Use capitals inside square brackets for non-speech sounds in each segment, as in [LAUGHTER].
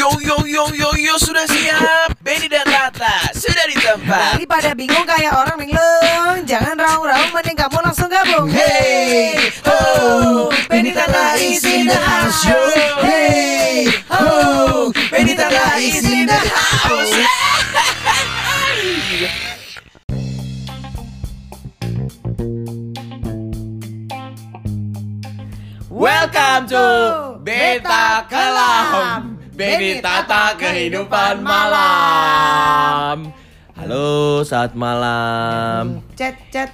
Yo yo yo yo yo sudah siap. Benny dan Tata sudah di tempat Daripada bingung kayak orang linglung Jangan raung-raung mending kamu langsung gabung. Hey ho. Benny Tata is in the house yo. Hey ho. Benny Tata is in the house. Welcome to Beta Kelam Benny Tata Kehidupan Malam Halo saat malam Chat chat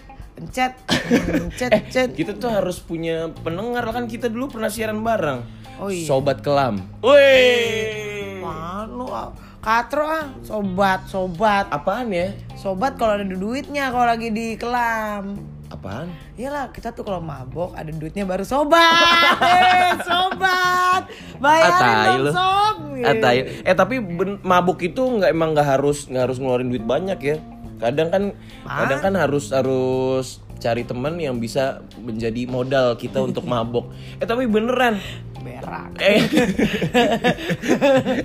Chat [LAUGHS] Chat Eh, chat kita tuh harus punya pendengar kan kita dulu pernah siaran bareng. Oh iya. Sobat Kelam. Wih. Malu ah. Katro ah Sobat Sobat Apaan ya? Sobat kalau ada duitnya Kalau lagi di kelam Apaan? Iyalah kita tuh kalau mabok ada duitnya baru sobat [LAUGHS] eh, Sobat Bayarin dong sob Atai. Eh tapi ben- mabuk itu nggak emang nggak harus nggak harus ngeluarin duit banyak ya. Kadang kan kadang kan harus harus cari teman yang bisa menjadi modal kita [LAUGHS] untuk mabok. Eh tapi beneran. Berak Eh. [LAUGHS]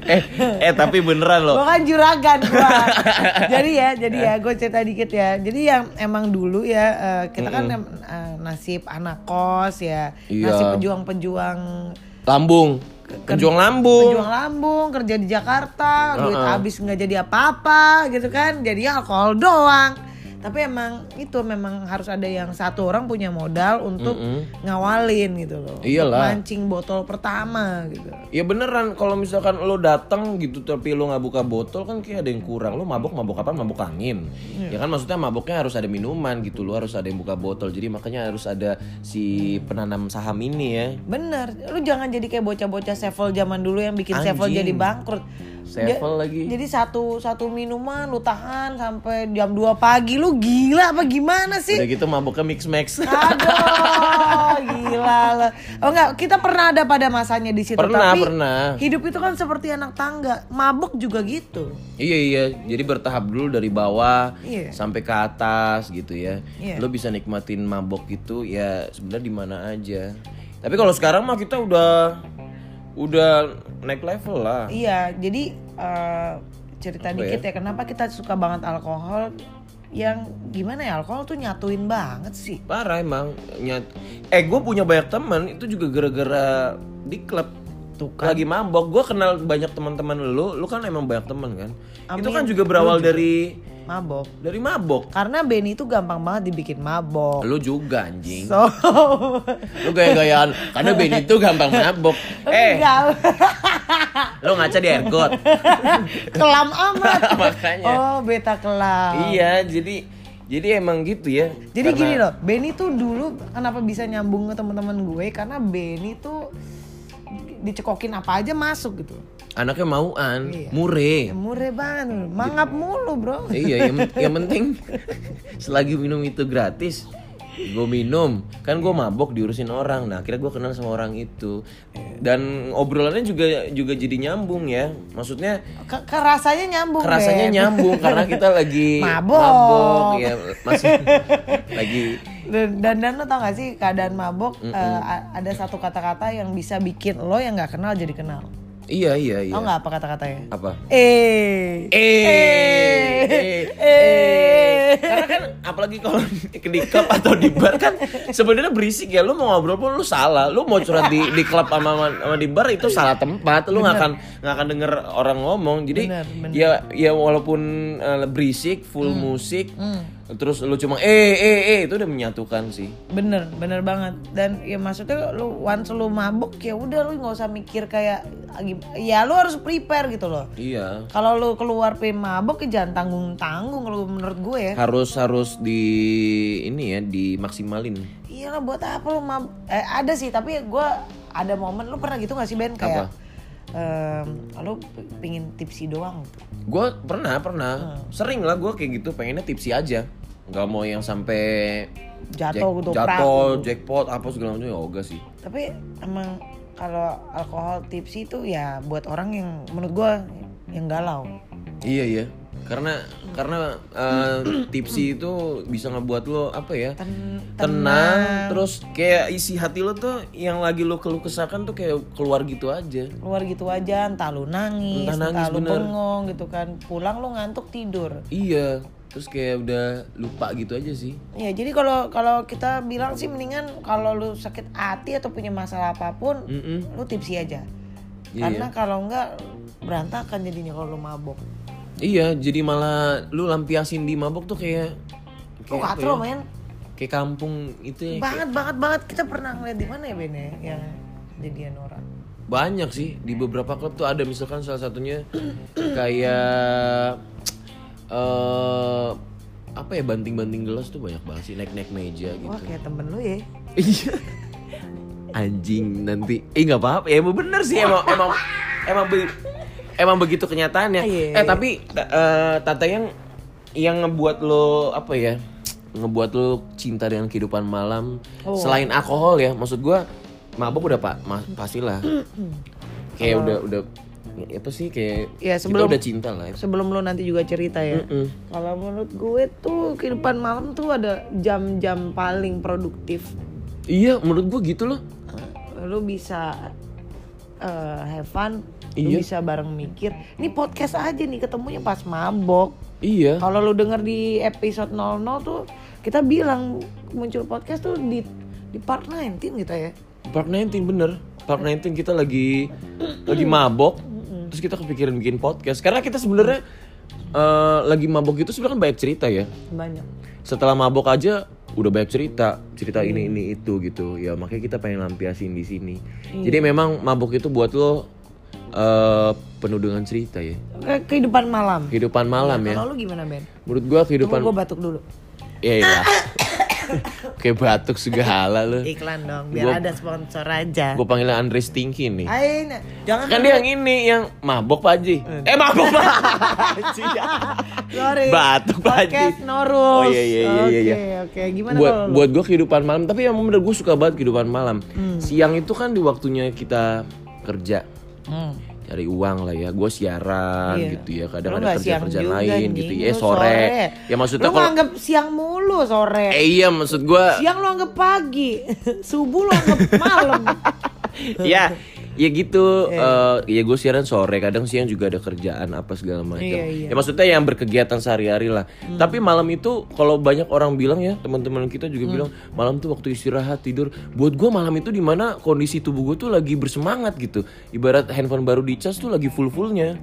eh eh tapi beneran loh. Gue kan juragan gua. [LAUGHS] jadi ya, jadi ya gue cerita dikit ya. Jadi yang emang dulu ya eh, kita kan em- eh, nasib anak kos ya, Iya. nasib pejuang-pejuang Lambung. Penjuang lambung. pejuang lambung kerja di Jakarta, duit Heeh. habis nggak jadi apa-apa gitu kan, jadi alkohol doang. Tapi emang itu memang harus ada yang satu orang punya modal untuk ngawalin gitu loh. Iyalah. Mancing botol pertama gitu. Ya beneran kalau misalkan lo datang gitu tapi lo nggak buka botol kan kayak ada yang kurang. Lo mabok mabok apa? Mabok angin. Ya kan maksudnya maboknya harus ada minuman gitu. Lo harus ada yang buka botol. Jadi makanya harus ada si penanam saham ini ya. Bener, lu jangan jadi kayak bocah-bocah sevel zaman dulu yang bikin sevel jadi bangkrut. Sevel lagi. Jadi satu satu minuman lu tahan sampai jam 2 pagi lu gila apa gimana sih? Udah gitu maboknya mix max. Aduh, [LAUGHS] gila lah. Oh enggak, kita pernah ada pada masanya di situ Pernah, tapi pernah. hidup itu kan seperti anak tangga, mabuk juga gitu. iya iya. Jadi bertahap dulu dari bawah Iya. sampai ke atas gitu ya. Iya. Lo bisa nikmatin mabok itu ya sebenarnya di mana aja. Tapi kalau sekarang mah kita udah udah naik level lah. Iya, jadi eh, cerita Apa dikit ya? ya? kenapa kita suka banget alkohol yang gimana ya alkohol tuh nyatuin banget sih. Parah emang nyat. Eh gue punya banyak teman itu juga gara-gara di klub Tuh kan. lagi mabok. Gue kenal banyak teman-teman lu. Lu kan emang banyak teman kan. Itu Amin. kan juga berawal dari Mabok. dari mabok. Karena Benny itu gampang banget dibikin mabok. Lu juga anjing. So, Lu gaya-gayaan karena Benny itu gampang mabok. [LAUGHS] Eh, [LAUGHS] lu ngaca di airgot. [LAUGHS] kelam amat. Makanya. Oh, beta kelam. Iya, jadi jadi emang gitu ya. Jadi Karena- gini loh, Benny tuh dulu kenapa bisa nyambung ke teman-teman gue karena Benny tuh dicekokin apa aja masuk gitu. Anaknya mauan, Iya. mure. Ya, murah banget, mangap mulu bro. iya yang, yang [LAUGHS] penting [LAUGHS] selagi minum itu gratis gue minum kan gue mabok diurusin orang nah akhirnya gue kenal sama orang itu dan obrolannya juga juga jadi nyambung ya maksudnya Ke, ke rasanya nyambung rasanya Ben. nyambung karena kita lagi [LAUGHS] Mabok. ya masih [LAUGHS] lagi Dan, dan dan lo tau gak sih keadaan mabok eh, a- ada satu kata-kata yang bisa bikin lo yang nggak kenal jadi kenal. Iya iya iya. Tau nggak apa kata-katanya? apa? Eh. eh. Eh. Eh. Karena kan apalagi kalau di klub atau di bar kan sebenarnya berisik ya. Lu mau ngobrol pun lu salah. Lu mau curhat di di klub sama sama sama di bar itu salah tempat. Lu nggak akan nggak akan denger orang ngomong. Jadi Bener, bener. ya ya walaupun eh, berisik full musik terus lu cuma eh eh eh itu udah menyatukan sih Bener, bener banget. Dan ya maksudnya lu once lu mabuk ya udah lu nggak usah mikir kayak ya lu harus prepare gitu loh. iya Kalau lu keluar pe mabuk ya jangan tanggung-tanggung kalau menurut gue ya. harus harus di ini ya dimaksimalin Iya lah buat apa lu mabuk? Eh ada sih tapi gue ada momen lu pernah gitu gak sih Ben kayak em, lu p- pingin tipsi doang gitu. Gue pernah pernah sering lah gue kayak gitu pengennya tipsi aja nggak mau yang sampai Jatuh gitu, jatuh jackpot apa segala macam ya enggak sih. Tapi emang kalau alkohol tipsi itu ya buat orang yang menurut gue yang galau. iya iya karena karena eh, [CLEARS THROAT] tipsi itu bisa ngebuat lo apa ya Ten- tenang terus kayak isi hati lo tuh yang lagi lo keluh kesahkan tuh kayak keluar gitu aja. Keluar gitu aja entah lu nangis Entah entah, nangis, lu bener. bengong gitu kan. Pulang lu ngantuk tidur. Iya terus kayak udah lupa gitu aja sih. Ya jadi kalau kalau kita bilang sih mendingan kalau lu sakit hati atau punya masalah apa pun Mm-mm. lu tipsi aja. Iya, karena kalau enggak berantakan jadinya kalau lu mabok iya jadi malah lu lampiasin di mabok tuh kayak lu kayak apa katro ya? men. Kayak kampung itu ya banget banget banget. Kita pernah ngeliat di mana ya Ben ya? Yang jadian orang. Banyak sih di beberapa klub tuh ada. Misalkan salah satunya [CLEARS THROAT] kayak eh apa ya banting-banting gelas tuh banyak banget sih. Naik-naik meja gitu. wah kayak temen lu ya. Iya. Anjing nanti. Eh nggak apa-apa. Ya emang bener sih emang emang emang emang begitu kenyataannya Iya. eh tapi eh, tata yang yang ngebuat lo apa ya ngebuat lo cinta dengan kehidupan malam Oh. selain alkohol ya maksud gua mabok udah pak ma- pastilah [CLEARS THROAT] kayak udah udah ya apa sih kayak Ya, kita sebelum- udah cinta lah ya. sebelum lu nanti juga cerita ya Mm-mm. kalau menurut gue tuh kehidupan malam tuh ada jam-jam paling produktif iya menurut gua gitu loh lu bisa eh have fun lu Iya. bisa bareng mikir. Ini podcast aja nih ketemunya pas mabok. Iya. Kalau lu denger di episode 00 tuh kita bilang muncul podcast tuh di di part 19 gitu ya. Park 19 bener. Park 19 kita lagi lagi mabok. Terus kita kepikiran bikin podcast. Karena kita sebenarnya eh, lagi mabok itu sebenarnya kan banyak cerita ya. Banyak. Setelah mabok aja udah banyak cerita cerita ini ini itu gitu. Ya makanya kita pengen lampiasin di sini. Jadi memang mabok itu buat lo eh, penuh dengan cerita ya. Ke- kehidupan malam. Kehidupan malam ya. kalau lu gimana Ben? Menurut gua kehidupan gue batuk dulu. Ya ya [LAUGHS] kayak batuk segala lo [LAUGHS] iklan dong biar Gua- ada sponsor aja gue panggilnya Andre Stinky nih Ayo, nah, jangan Kan dia yang ini yang mabok Pak Haji. Eh mabok Pak [LAUGHS] Haji. sorry Batuk Pak Haji. podcast Norus Oh, iya, iya, iya, iya, iya. oke oke gimana buat kalau lu buat gue kehidupan malam tapi yang bener gue suka banget kehidupan malam. Hmm. Siang itu kan di waktunya kita kerja Hmm. cari uang lah ya gue siaran Iya. gitu ya kadang Lu ada kerja kerjaan lain gitu Lu ya sore. ya maksudnya lu kalau nganggep siang mulu sore. Eh iya maksud gue siang lu anggap pagi [LAUGHS] subuh lu anggap malam. [LAUGHS] Ya ya gitu. Eh, ya gue siaran sore kadang siang juga ada kerjaan apa segala macam. Iya, iya. ya maksudnya yang berkegiatan sehari-hari lah. Tapi malam itu kalau banyak orang bilang ya teman-teman kita juga bilang malam tuh waktu istirahat tidur. Buat gue malam itu di mana kondisi tubuh gue tuh lagi bersemangat gitu. Ibarat handphone baru dicas tuh lagi full fullnya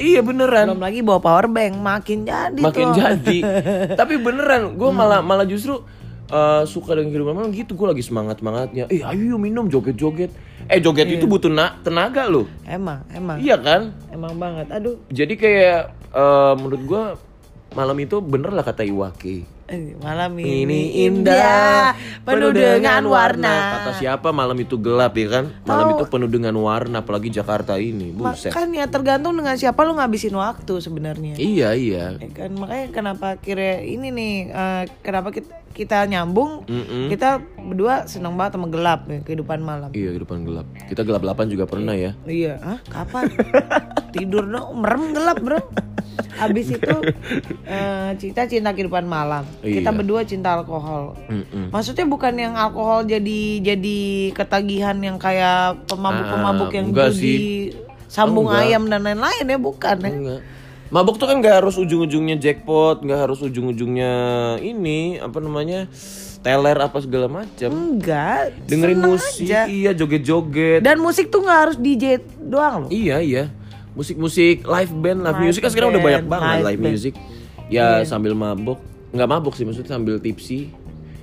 iya beneran. Belum lagi bawa power bank makin jadi makin tuh. jadi. [LAUGHS] Tapi beneran gue malah malah justru uh, suka dengan kehidupan malam gitu. Gue lagi semangat semangatnya eh ayo yuk minum joget joget eh joget itu butuh na- tenaga loh. Emang emang. Iya kan? Emang banget. Aduh. Jadi kayak uh, menurut gue malam itu bener lah kata Iwake. eh, malam ini. Ini indah penuh dengan warna. kata siapa malam itu gelap ya kan? Malam itu penuh dengan warna apalagi Jakarta ini. Buset. Makanya tergantung dengan siapa lu ngabisin waktu sebenarnya. Iya iya. Ya kan? Makanya kenapa kira ini nih eh, kenapa kita, kita nyambung Mm-mm. kita berdua seneng banget sama gelap ya kehidupan malam iya kehidupan gelap kita gelap delapan juga pernah ya iya Hah? kapan [LAUGHS] tidur dong merem gelap bro abis itu eh, cinta cinta kehidupan malam kita Iya. berdua cinta alkohol Mm-mm. maksudnya bukan yang alkohol jadi jadi ketagihan yang kayak pemabuk-pemabuk Ah, yang judi sih. sambung Enggak. ayam dan lain-lain ya bukan ya Enggak. Mabok tuh kan nggak harus ujung-ujungnya jackpot, nggak harus ujung-ujungnya ini apa namanya teler apa segala macam. enggak Dengerin musik, aja. iya joget-joget. dan musik tuh nggak harus DJ doang loh Iya iya. Musik-musik live band, live, Live music kan sekarang udah banyak banget live live, music. Ya sambil mabok, nggak mabok sih maksudnya sambil tipsi.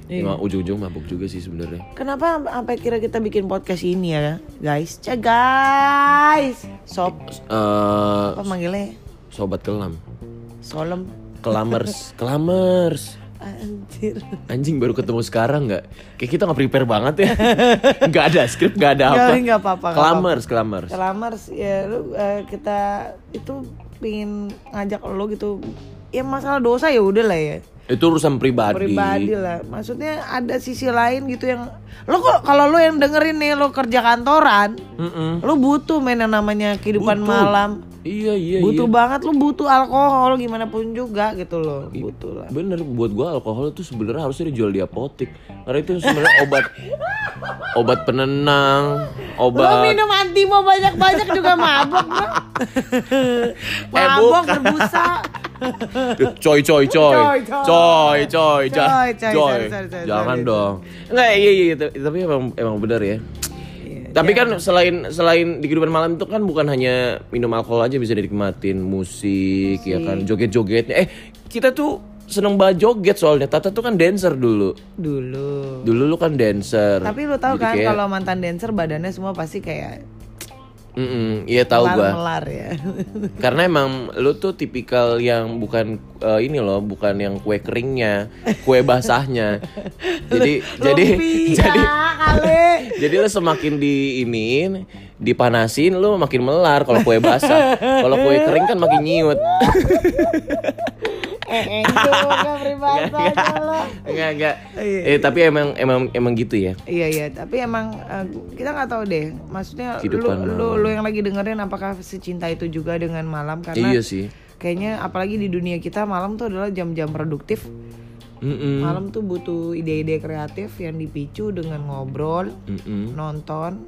Cuma ujung-ujung mabok juga sih sebenarnya. Kenapa sampai kira kita bikin podcast ini ya guys? Cek guys. Sob Eh apa manggilnya? Sobat kelam, Solem. kelamers, [LAUGHS] kelamers. Anjir. Anjing baru ketemu sekarang nggak? Kayak kita nggak prepare banget ya. [LAUGHS] Nggak ada skrip, nggak ada apa. nggak apa-apa, Kelamers, kelamers. Kelamers ya lu eh, kita itu pingin ngajak lo gitu. Ya masalah dosa ya udah lah ya. Itu urusan pribadi. pribadi lah. Maksudnya ada sisi lain gitu yang lo kok kalau lo yang dengerin nih lo kerja kantoran, Mm-mm. lo butuh main yang namanya kehidupan Butuh. malam. Iya iya butuh iya. banget lo butuh alkohol gimana pun juga gitu loh. Butuh lah. Bener buat gua alkohol itu sebenarnya harusnya dijual di apotek. Karena itu sebenarnya obat obat penenang, obat minum antimo banyak-banyak juga mabok, Bro. [LAUGHS] mabok berbusa. [LAUGHS] coy coy coy Coy, coy. coy coy jangan dong nggak iya iya t- tapi emang emang benar ya Iya, tapi kan selain selain di kehidupan malam itu kan bukan hanya minum alkohol aja bisa dinikmatin musik ya kan joget-jogetnya. Eh kita tuh seneng banget joget soalnya. Tata tuh kan dancer dulu. Dulu. dulu lu kan dancer. Tapi lo tahu Jadi kan kayak- kalau mantan dancer badannya semua pasti kayak Mm-mm, iya tahu gua melar ya. [LAUGHS] Karena emang lu tuh tipikal yang bukan eh, ini loh, bukan yang kue keringnya, kue basahnya. [LAUGHS] jadi jadi Lumpia [LAUGHS] jadi kali. jadi lu semakin di ini dipanasin lu makin melar kalau kue basah. kalau kue kering kan makin nyiut. Eh, juga peribahasanya lo. enggak enggak. Iya. Eh tapi emang emang emang gitu ya. Iya iya, tapi emang eh, kita nggak tahu deh. Maksudnya lu, lu lu yang lagi dengerin apakah secinta itu juga dengan malam karena Iya sih. kayaknya apalagi di dunia kita malam tuh adalah jam-jam produktif. Mm-mm. Malam tuh butuh ide-ide kreatif yang dipicu dengan ngobrol, Mm-mm. nonton.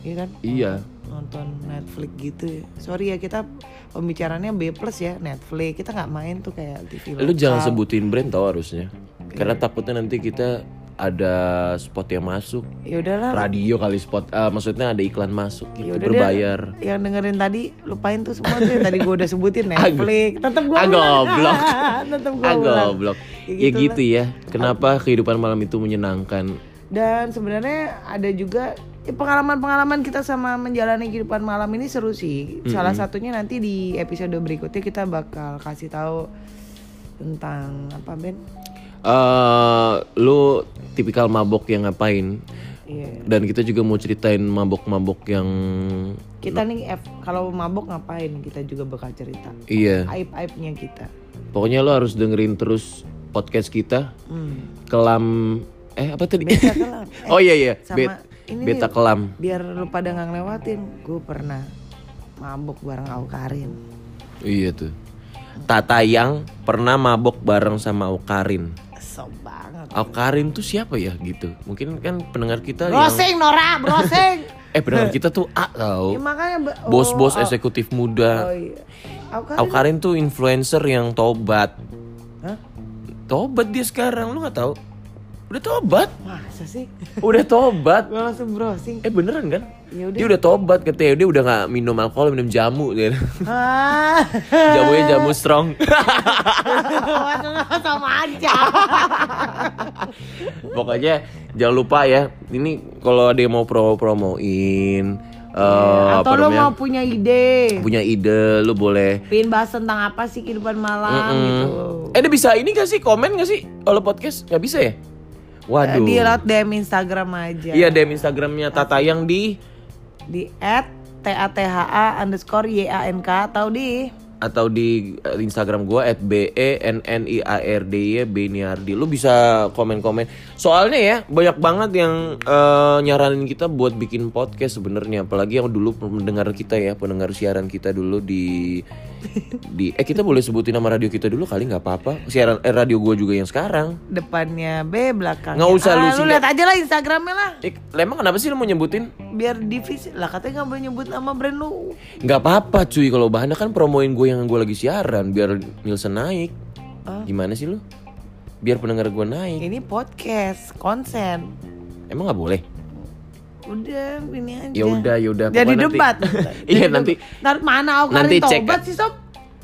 Iya kan? Iya. Nonton Netflix gitu ya. Sorry ya kita pembicaranya B plus ya Netflix. Kita nggak main tuh kayak TV Lu jangan lokal. sebutin brand tau harusnya. Karena takutnya nanti kita ada spot yang masuk. Ya udahlah. radio kali spot ah, maksudnya ada iklan masuk gitu Yaudah deh, berbayar yang dengerin tadi lupain tuh semua tuh yang tadi gue udah sebutin [LAUGHS] Netflix tetap gue ah goblok [LAUGHS] tetap gue ah goblok Ya ya gitu gitu ya kenapa kehidupan malam itu menyenangkan dan sebenarnya ada juga ya, pengalaman-pengalaman kita sama menjalani kehidupan malam ini seru sih. Salah satunya nanti di episode berikutnya kita bakal kasih tahu tentang apa Ben? Eh lu tipikal mabok yang ngapain? Iya. dan kita juga mau ceritain mabok-mabok yang kita nih F, kalau mabok ngapain? Kita juga bakal cerita. Iya. Aib-aibnya kita. Pokoknya lu harus dengerin terus podcast kita. Hmm. kelam eh apa tadi? Beta kelam. Eh, [LAUGHS] oh iya iya. Sama Bet- ini beta nih, kelam biar lu pada nggak ngelewatin gue pernah mabuk bareng Aukarin iya tuh Tata yang pernah mabok bareng sama Okarin so banget Aukarin tuh siapa ya gitu? Mungkin kan pendengar kita yang browsing Nora browsing [LAUGHS] eh pendengar kita tuh A tau. ya, makanya oh, Bos-bos eksekutif oh muda. iya Aukarin Aukarin tuh influencer yang tobat. Hah? Tobat dia sekarang, lu nggak tahu? Udah tobat, masa sih udah tobat. gue langsung browsing Eh beneran kan? ya udah Dia udah tobat katanya, dia udah nggak minum alkohol, minum jamu dia. ah Jamunya jamu strong. [LAUGHS] sama aja Pokoknya jangan lupa ya, ini kalau ada yang mau promo-promoin eh, atau apa lu namanya? mau punya ide punya ide lu boleh pin bahas tentang apa sih kehidupan malam gitu Eh, dia bisa ini gak sih? Komen gak sih? Kalau podcast nggak bisa ya? Waduh. di lewat DM Instagram aja Iya, DM Instagramnya Tatayang di di at t a t h a underscore y a n k atau di atau di eh, Instagram gua at b e n n i a r d y Beniardi. Lu bisa komen-komen. Soalnya ya banyak banget yang eh, nyaranin kita buat bikin podcast sebenarnya. Apalagi yang dulu pendengar kita ya, pendengar siaran kita dulu di di eh kita boleh sebutin nama radio kita dulu kali nggak apa-apa. Siaran eh, radio gua juga yang sekarang. depannya B belakangnya Nggak usah A. lu lu singkat. lihat aja lah Instagramnya lah Eh, emang kenapa sih lu mau nyebutin? biar divisi lah katanya nggak boleh nyebut nama brand lu nggak apa-apa cuy kalau bahannya kan promoin gue yang gue lagi siaran biar Nielsen naik Ah. gimana sih lu biar pendengar gue naik. Ini podcast konsen. Emang nggak boleh? Udah ini aja. Ya udah ya udah. Jadi [LAUGHS] nanti- debat iya nanti ntar mana aku nanti cek. tobat sih sob?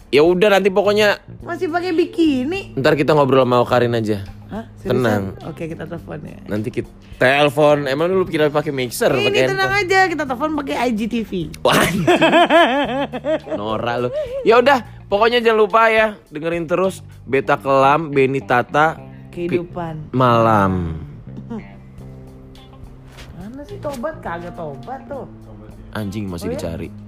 Ya udah nanti pokoknya masih pakai bikini. Ntar kita ngobrol sama Karin aja. Hah? Tenang. Oke kita telepon ya. nanti kita telepon. Emang lu kira pakai mixer Ini tenang handphone? aja kita telepon pakai IGTV. Wah, [LAUGHS] Nora lu. Ya udah Pokoknya jangan lupa ya dengerin terus Beta Kelam, Beni Tata, kehidupan malam. Hmm. Mana sih tobat kagak tobat tuh? Anjing masih oh, iya? dicari. Ya?